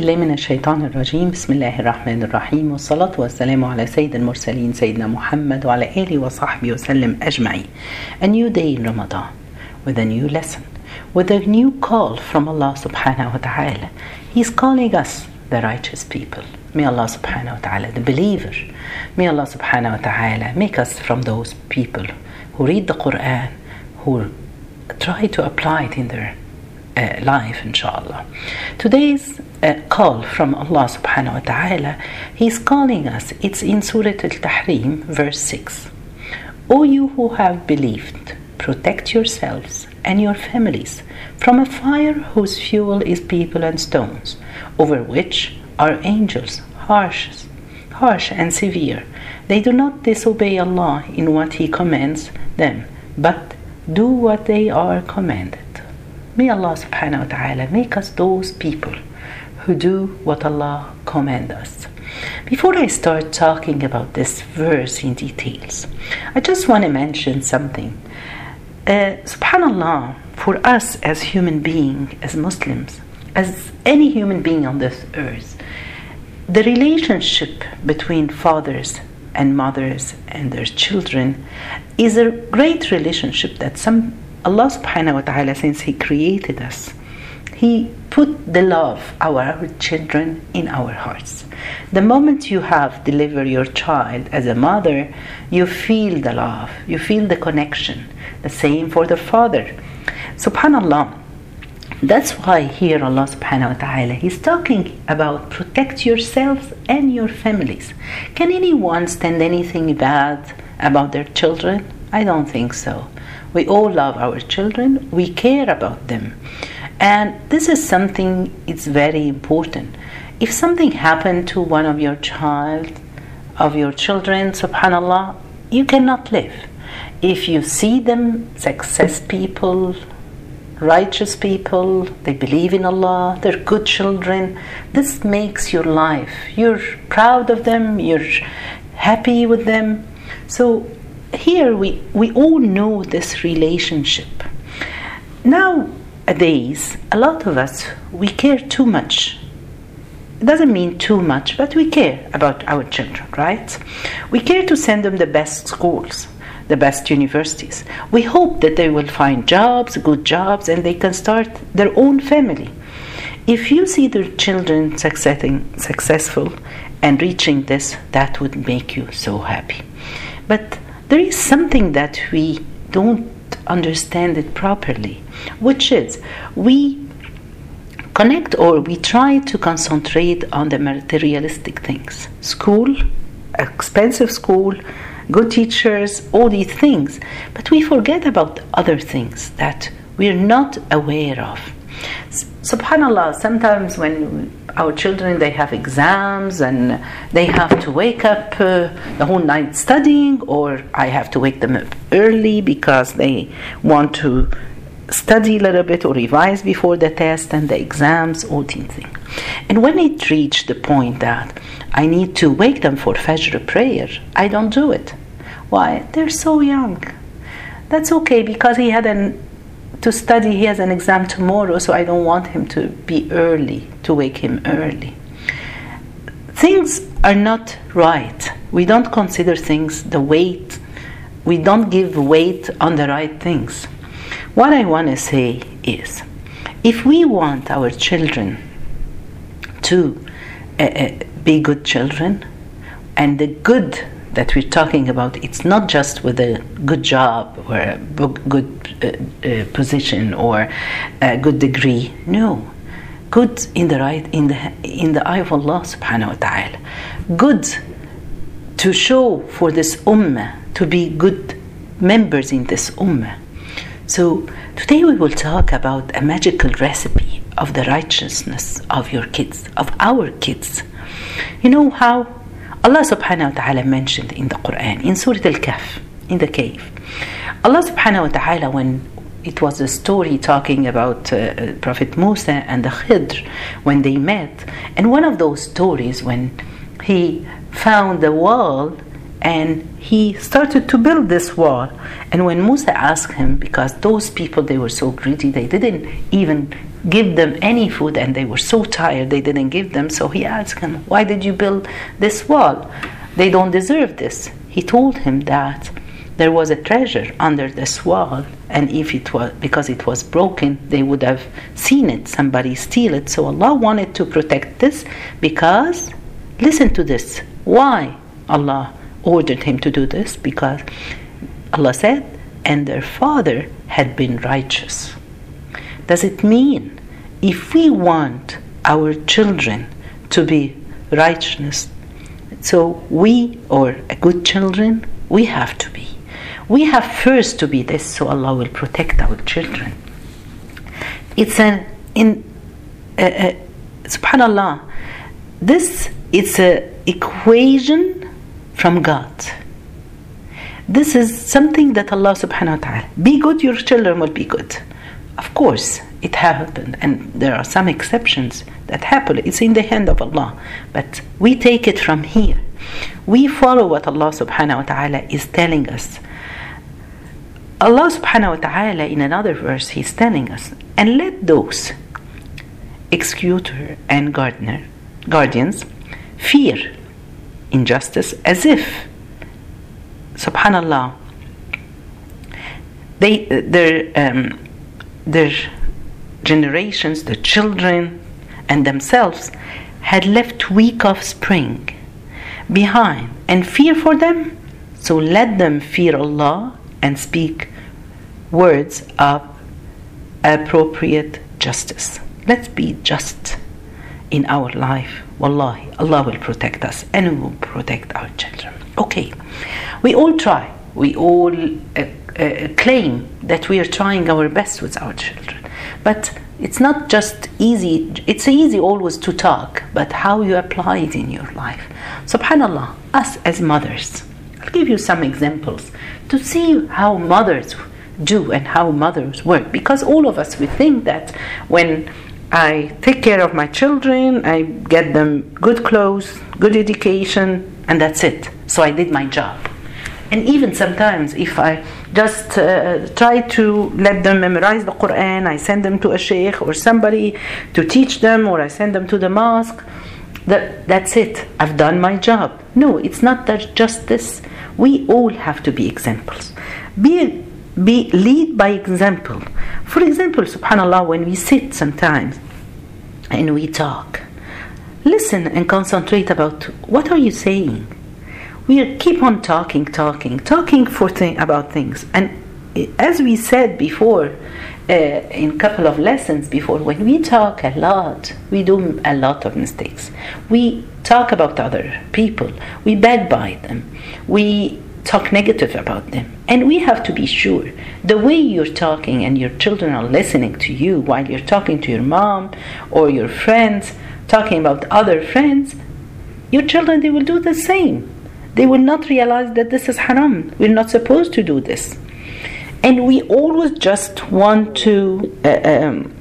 بالله من الشيطان الرجيم بسم الله الرحمن الرحيم والصلاة والسلام على سيد المرسلين سيدنا محمد وعلى آله وصحبه وسلم أجمعين A new day in Ramadan with a new lesson with a new call from Allah subhanahu wa ta'ala He's calling us the righteous people May Allah subhanahu wa ta'ala the believer May Allah subhanahu wa ta'ala make us from those people who read the Quran who try to apply it in their uh, life, inshallah. Today's uh, call from Allah subhanahu wa ta'ala, He's calling us. It's in Surah Al Tahrim, verse 6. O you who have believed, protect yourselves and your families from a fire whose fuel is people and stones, over which are angels, harsh, harsh and severe. They do not disobey Allah in what He commands them, but do what they are commanded. May Allah subhanahu wa ta'ala make us those people who do what Allah commands us. Before I start talking about this verse in details, I just want to mention something. Uh, subhanallah, for us as human beings, as Muslims, as any human being on this earth, the relationship between fathers and mothers and their children is a great relationship that some Allah subhanahu wa ta'ala since he created us he put the love of our children in our hearts the moment you have delivered your child as a mother you feel the love you feel the connection the same for the father subhanallah that's why here Allah subhanahu wa ta'ala He's talking about protect yourselves and your families. Can anyone stand anything bad about their children? I don't think so. We all love our children, we care about them. And this is something it's very important. If something happened to one of your child, of your children, subhanallah, you cannot live. If you see them success people, righteous people, they believe in Allah, they're good children. This makes your life. You're proud of them, you're happy with them. So here we, we all know this relationship. Nowadays, a lot of us, we care too much. It doesn't mean too much, but we care about our children, right? We care to send them the best schools the best universities. We hope that they will find jobs, good jobs, and they can start their own family. If you see their children succeeding, successful and reaching this, that would make you so happy. But there is something that we don't understand it properly, which is we connect or we try to concentrate on the materialistic things school, expensive school, good teachers, all these things. But we forget about other things that we're not aware of. Subhanallah, sometimes when our children they have exams and they have to wake up uh, the whole night studying, or I have to wake them up early because they want to study a little bit or revise before the test and the exams, all these things. And when it reached the point that I need to wake them for Fajr prayer, I don't do it. Why? They're so young. That's okay because he had an to study he has an exam tomorrow so I don't want him to be early to wake him early. Things are not right. We don't consider things the weight. We don't give weight on the right things. What I want to say is if we want our children to uh, uh, be good children and the good that we're talking about, it's not just with a good job or a good uh, uh, position or a good degree. No, good in the right in the in the eye of Allah Subhanahu wa Taala. Good to show for this ummah to be good members in this ummah. So today we will talk about a magical recipe of the righteousness of your kids, of our kids. You know how Allah subhanahu wa ta'ala mentioned in the Quran, in Surah Al Kahf, in the cave. Allah subhanahu wa ta'ala, when it was a story talking about uh, Prophet Musa and the Khidr when they met, and one of those stories when he found the wall and he started to build this wall and when musa asked him because those people they were so greedy they didn't even give them any food and they were so tired they didn't give them. So he asked him why did you build this wall? They don't deserve this. He told him that there was a treasure under this wall and if it was because it was broken they would have seen it somebody steal it. So allah wanted to protect this because listen to this why allah ordered him to do this? Because allah said and their father had been righteous does it mean if we want our children to be righteous, so we or good children, we have to be. We have first to be this, so Allah will protect our children. It's an in uh, uh, Subhanallah. This it's a equation from God. This is something that Allah Subhanahu wa Taala. Be good, your children will be good. Of course, it happened, and there are some exceptions that happen. It's in the hand of Allah, but we take it from here. We follow what Allah subhanahu wa ta'ala is telling us. Allah subhanahu wa ta'ala in another verse he's telling us, and let those executor and gardener guardians fear injustice as if subhanallah they their um, their generations, the children, and themselves had left weak offspring behind and fear for them. So let them fear Allah and speak words of appropriate justice. Let's be just in our life. Wallahi, Allah will protect us and will protect our children. Okay, we all try, we all uh, uh, claim that we are trying our best with our children. But it's not just easy, it's easy always to talk, but how you apply it in your life. Subhanallah, us as mothers, I'll give you some examples to see how mothers do and how mothers work. Because all of us, we think that when I take care of my children, I get them good clothes, good education, and that's it. So I did my job. And even sometimes, if I just uh, try to let them memorize the Quran, I send them to a sheikh or somebody to teach them, or I send them to the mosque, that, that's it. I've done my job. No, it's not that just this. We all have to be examples. Be, be lead by example. For example, subhanAllah, when we sit sometimes and we talk, listen and concentrate about what are you saying we keep on talking, talking, talking for thing, about things. And as we said before, uh, in a couple of lessons before, when we talk a lot, we do a lot of mistakes. We talk about other people, we backbite them, we talk negative about them. And we have to be sure the way you're talking and your children are listening to you while you're talking to your mom or your friends, talking about other friends, your children, they will do the same they will not realize that this is haram. We're not supposed to do this. And we always just want to, uh, um,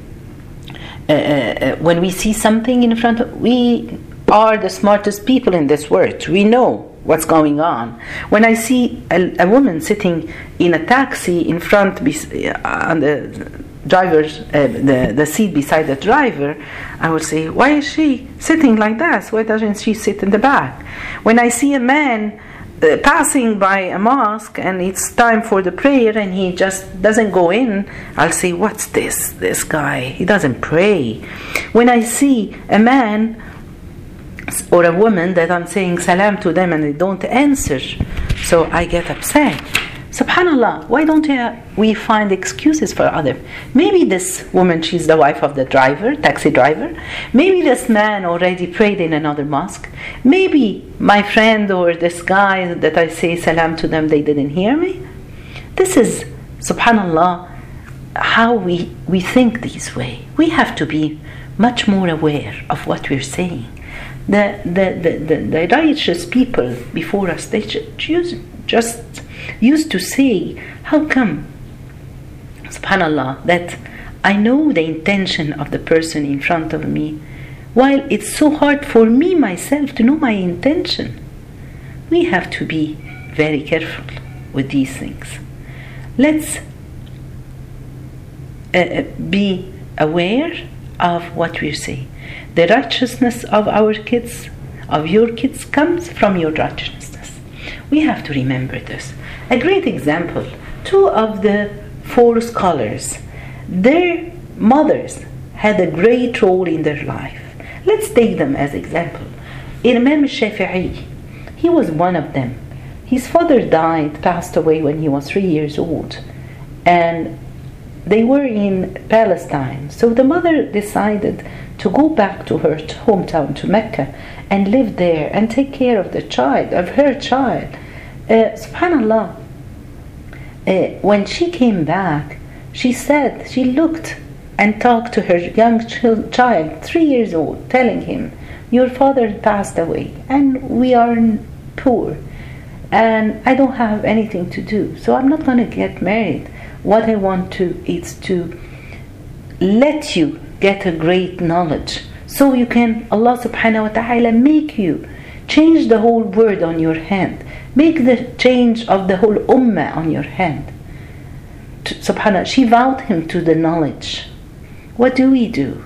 uh, uh, uh, when we see something in front of, we are the smartest people in this world. We know what's going on. When I see a, a woman sitting in a taxi in front uh, on the driver's uh, the, the seat beside the driver, I would say, why is she sitting like that? Why doesn't she sit in the back? When I see a man uh, passing by a mosque and it's time for the prayer and he just doesn't go in, I'll say, what's this? This guy, he doesn't pray. When I see a man or a woman that I'm saying salam to them and they don't answer, so I get upset. Subhanallah, why don't we find excuses for others? Maybe this woman, she's the wife of the driver, taxi driver. Maybe this man already prayed in another mosque. Maybe my friend or this guy that I say salam to them, they didn't hear me. This is, subhanallah, how we, we think this way. We have to be much more aware of what we're saying. The, the, the, the, the righteous people before us, they just, just used to say, How come, subhanAllah, that I know the intention of the person in front of me, while it's so hard for me myself to know my intention? We have to be very careful with these things. Let's uh, uh be aware of what we say. The righteousness of our kids, of your kids, comes from your righteousness. We have to remember this. A great example two of the four scholars, their mothers had a great role in their life. Let's take them as example. Imam Shafi'i, he was one of them. His father died, passed away when he was three years old, and they were in Palestine. So the mother decided to go back to her hometown, to Mecca, and live there and take care of the child, of her child. Uh, Subhanallah, uh, when she came back, she said, she looked and talked to her young child, three years old, telling him, Your father passed away, and we are poor, and I don't have anything to do, so I'm not going to get married. What I want to is to let you get a great knowledge so you can Allah subhanahu wa ta'ala make you change the whole world on your hand. Make the change of the whole ummah on your hand. Subhanallah she vowed him to the knowledge. What do we do?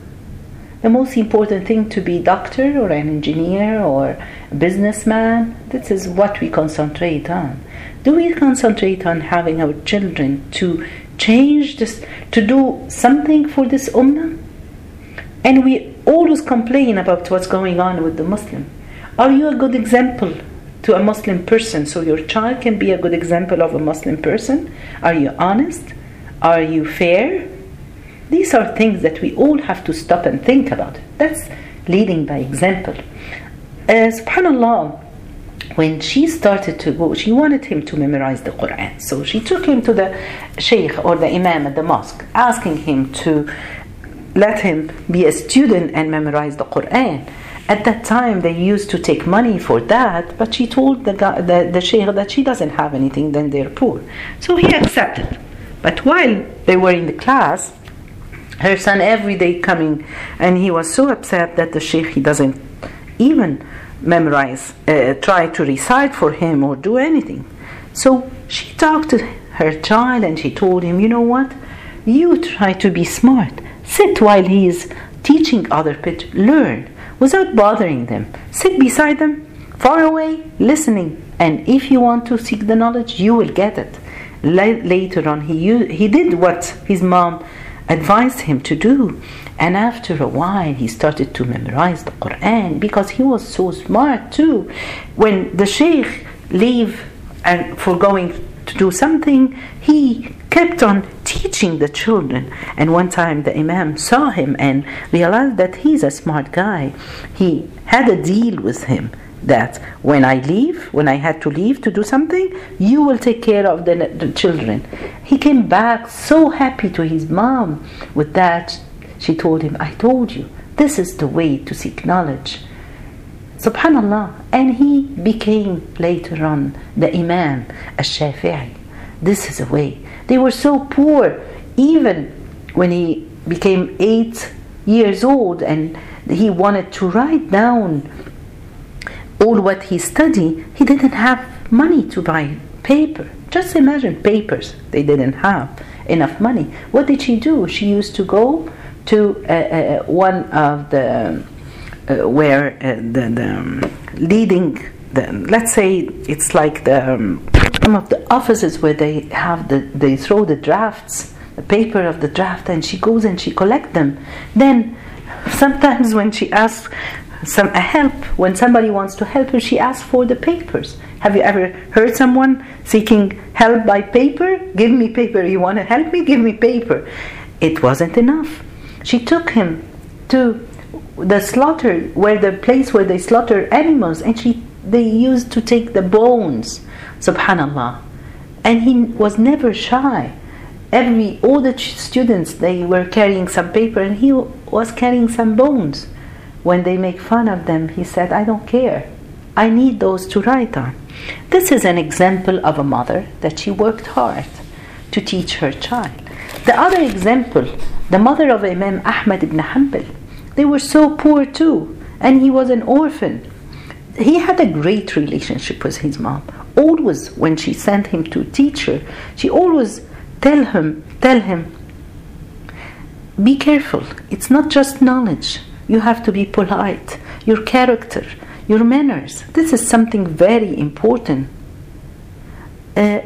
The most important thing to be doctor or an engineer or a businessman this is what we concentrate on. Do we concentrate on having our children to change this to do something for this ummah? And we always complain about what's going on with the muslim are you a good example to a muslim person so your child can be a good example of a muslim person are you honest are you fair these are things that we all have to stop and think about. That's leading by example. Uh, subhanallah, when she started to go, she wanted him to memorize the Quran. So she took him to the sheikh or the imam at the mosque, asking him to let him be a student and memorize the Quran. At that time, they used to take money for that, but she told the, guy, the, the sheikh that she doesn't have anything, then they're poor. So he accepted. But while they were in the class, her son every day coming, and he was so upset that the sheikh he doesn't even memorize, uh, try to recite for him or do anything. So she talked to her child and she told him, you know what? You try to be smart. Sit while he is teaching other people. Learn without bothering them. Sit beside them, far away, listening. And if you want to seek the knowledge, you will get it. Later on, he he did what his mom advised him to do. And after a while, he started to memorize the Quran because he was so smart too. When the sheikh leave and for going to do something, he kept on teaching the children. And one time the Imam saw him and realized that he's a smart guy. He had a deal with him that when I leave, when I had to leave to do something, you will take care of the, the children. He came back so happy to his mom. With that, she told him, I told you, this is the way to seek knowledge. Subhanallah. And he became later on the Imam al Shafi'i. This is a way. They were so poor, even when he became eight years old and he wanted to write down all what he studied, he didn't have money to buy paper. Just imagine papers. They didn't have enough money. What did she do? She used to go to uh, uh, one of the uh, where uh, the, the um, leading the, let's say it's like the um, some of the offices where they have the they throw the drafts the paper of the draft and she goes and she collect them. Then sometimes when she asks some help when somebody wants to help her she asks for the papers. Have you ever heard someone seeking help by paper? Give me paper. You want to help me? Give me paper. It wasn't enough. She took him to the slaughter where the place where they slaughter animals and she they used to take the bones subhanallah and he was never shy every all the students they were carrying some paper and he was carrying some bones when they make fun of them, he said, I don't care. I need those to write on. This is an example of a mother that she worked hard to teach her child. The other example, the mother of Imam Ahmad ibn Hanbal, they were so poor too, and he was an orphan. He had a great relationship with his mom. Always, when she sent him to teacher, she always tell him, tell him, be careful. It's not just knowledge. You have to be polite. Your character, your manners. This is something very important. Uh,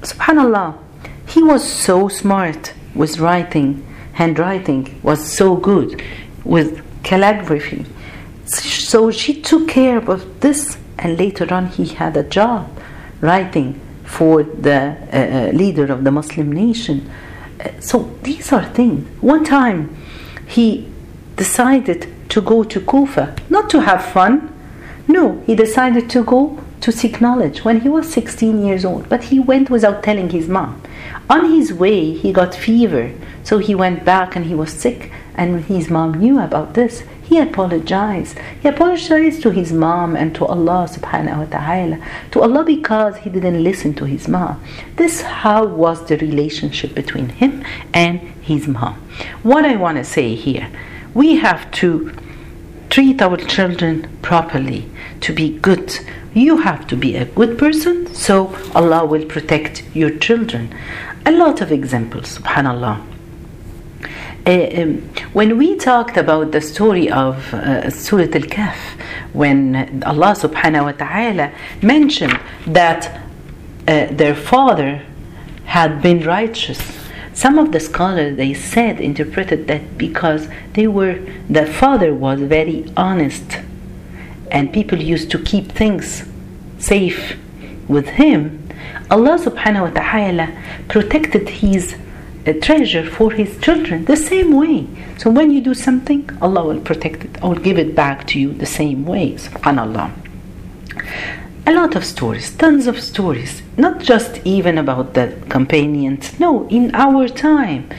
Subhanallah, he was so smart with writing. Handwriting was so good with calligraphy. So she took care of this, and later on, he had a job writing for the uh, uh leader of the Muslim nation so these are things. One time he decided to go to Kufa, not to have fun. No, he decided to go to seek knowledge when he was 16 years old, but he went without telling his mom. On his way, he got fever, so he went back and he was sick, and his mom knew about this. He apologized. He apologized to his mom and to Allah subhanahu wa ta'ala. To Allah because he didn't listen to his mom. This how was the relationship between him and his mom. What I want to say here, we have to treat our children properly, to be good. You have to be a good person, so Allah will protect your children. A lot of examples, subhanallah. Uh, um, when we talked about the story of uh, Surah Al Kahf, when Allah subhanahu wa ta'ala mentioned that uh, their father had been righteous, some of the scholars they said interpreted that because they were the father was very honest and people used to keep things safe with him Allah subhanahu wa ta'ala protected his a treasure for his children the same way. So when you do something, Allah will protect it or give it back to you the same way. Subhanallah. A lot of stories, tons of stories, not just even about the companions. No, in our time,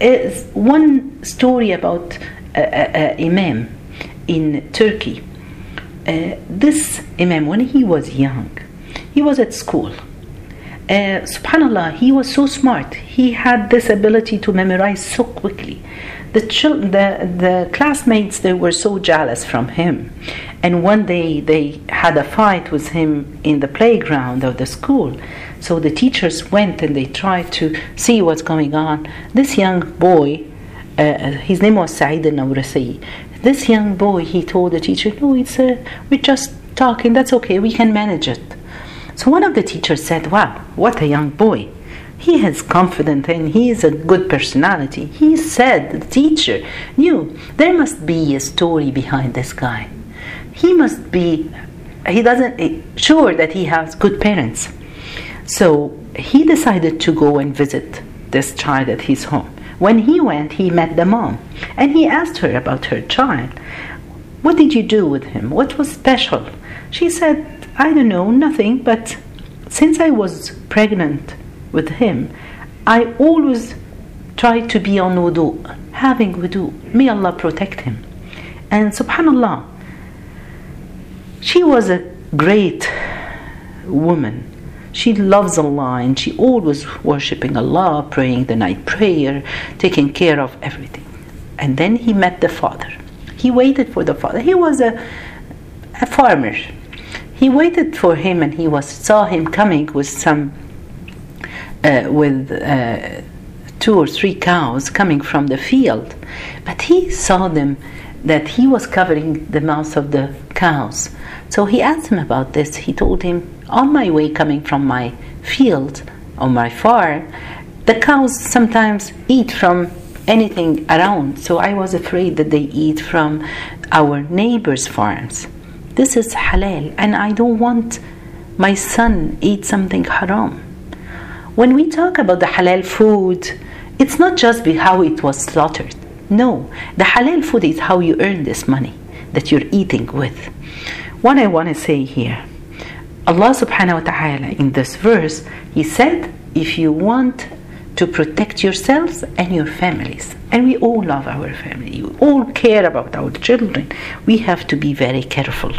is one story about a, imam in Turkey. Uh, this imam, when he was young, he was at school uh, subhanallah he was so smart. He had this ability to memorize so quickly. The, chil- the, the classmates they were so jealous from him. And one day they had a fight with him in the playground of the school. So the teachers went and they tried to see what's going on. This young boy uh, his name was Saeed al-Nawrasi this young boy he told the teacher no it's a, we're just talking. That's okay. We can manage it so one of the teachers said, Wow, what a young boy. He has confidence and he is a good personality. He said, the teacher knew there must be a story behind this guy. He must be, he doesn't, eh, sure that he has good parents. So he decided to go and visit this child at his home. When he went, he met the mom and he asked her about her child. What did you do with him? What was special? She said, I don't know, nothing, but since I was pregnant with him, I always tried to be on wudu, having wudu. May Allah protect him. And subhanAllah, she was a great woman. She loves Allah and she always worshipping Allah, praying the night prayer, taking care of everything. And then he met the father. He waited for the father. He was a, a farmer he waited for him and he was saw him coming with some uh, with uh, two or three cows coming from the field. But he saw them that he was covering the mouths of the cows. So he asked him about this. He told him on my way coming from my field on my farm the cows sometimes eat from anything around. So i was afraid that they eat from our neighbors farms this is halal and I don't want my son eat something haram. When we talk about the halal food, it's not just how it was slaughtered. No, the halal food is how you earn this money that you're eating with. What I want to say here, Allah subhanahu wa ta'ala in this verse, He said, if you want to protect yourselves and your families. And we all love our family, we all care about our children. We have to be very careful.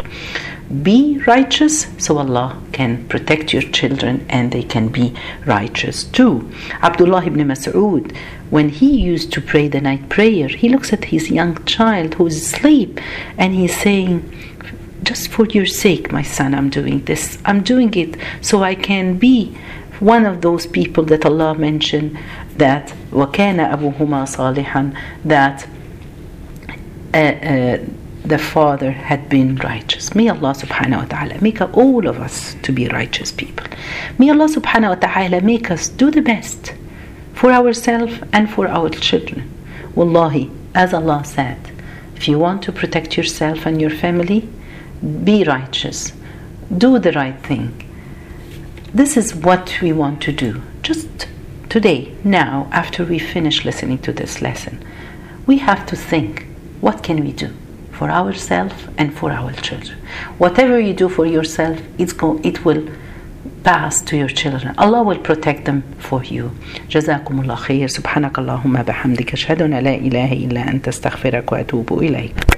Be righteous so Allah can protect your children and they can be righteous too. Abdullah ibn Mas'ud, when he used to pray the night prayer, he looks at his young child who's asleep and he's saying, just for your sake, my son, I'm doing this. I'm doing it so I can be one of those people that Allah mentioned that وكان أبوهما صالحا that uh, uh, the father had been righteous. May Allah subhanahu wa ta'ala make all of us to be righteous people. May Allah subhanahu wa ta'ala make us do the best for ourselves and for our children. Wallahi, as Allah said, if you want to protect yourself and your family, be righteous. Do the right thing. This is what we want to do. Just today, now, after we finish listening to this lesson, we have to think what can we do for ourselves and for our children. Whatever you do for yourself, it's go, it will pass to your children. Allah will protect them for you. جزاكم الله خير سبحانك اللهم بحمدك أشهد أن لا إله إلا أنت استغفرك وأتوب إليك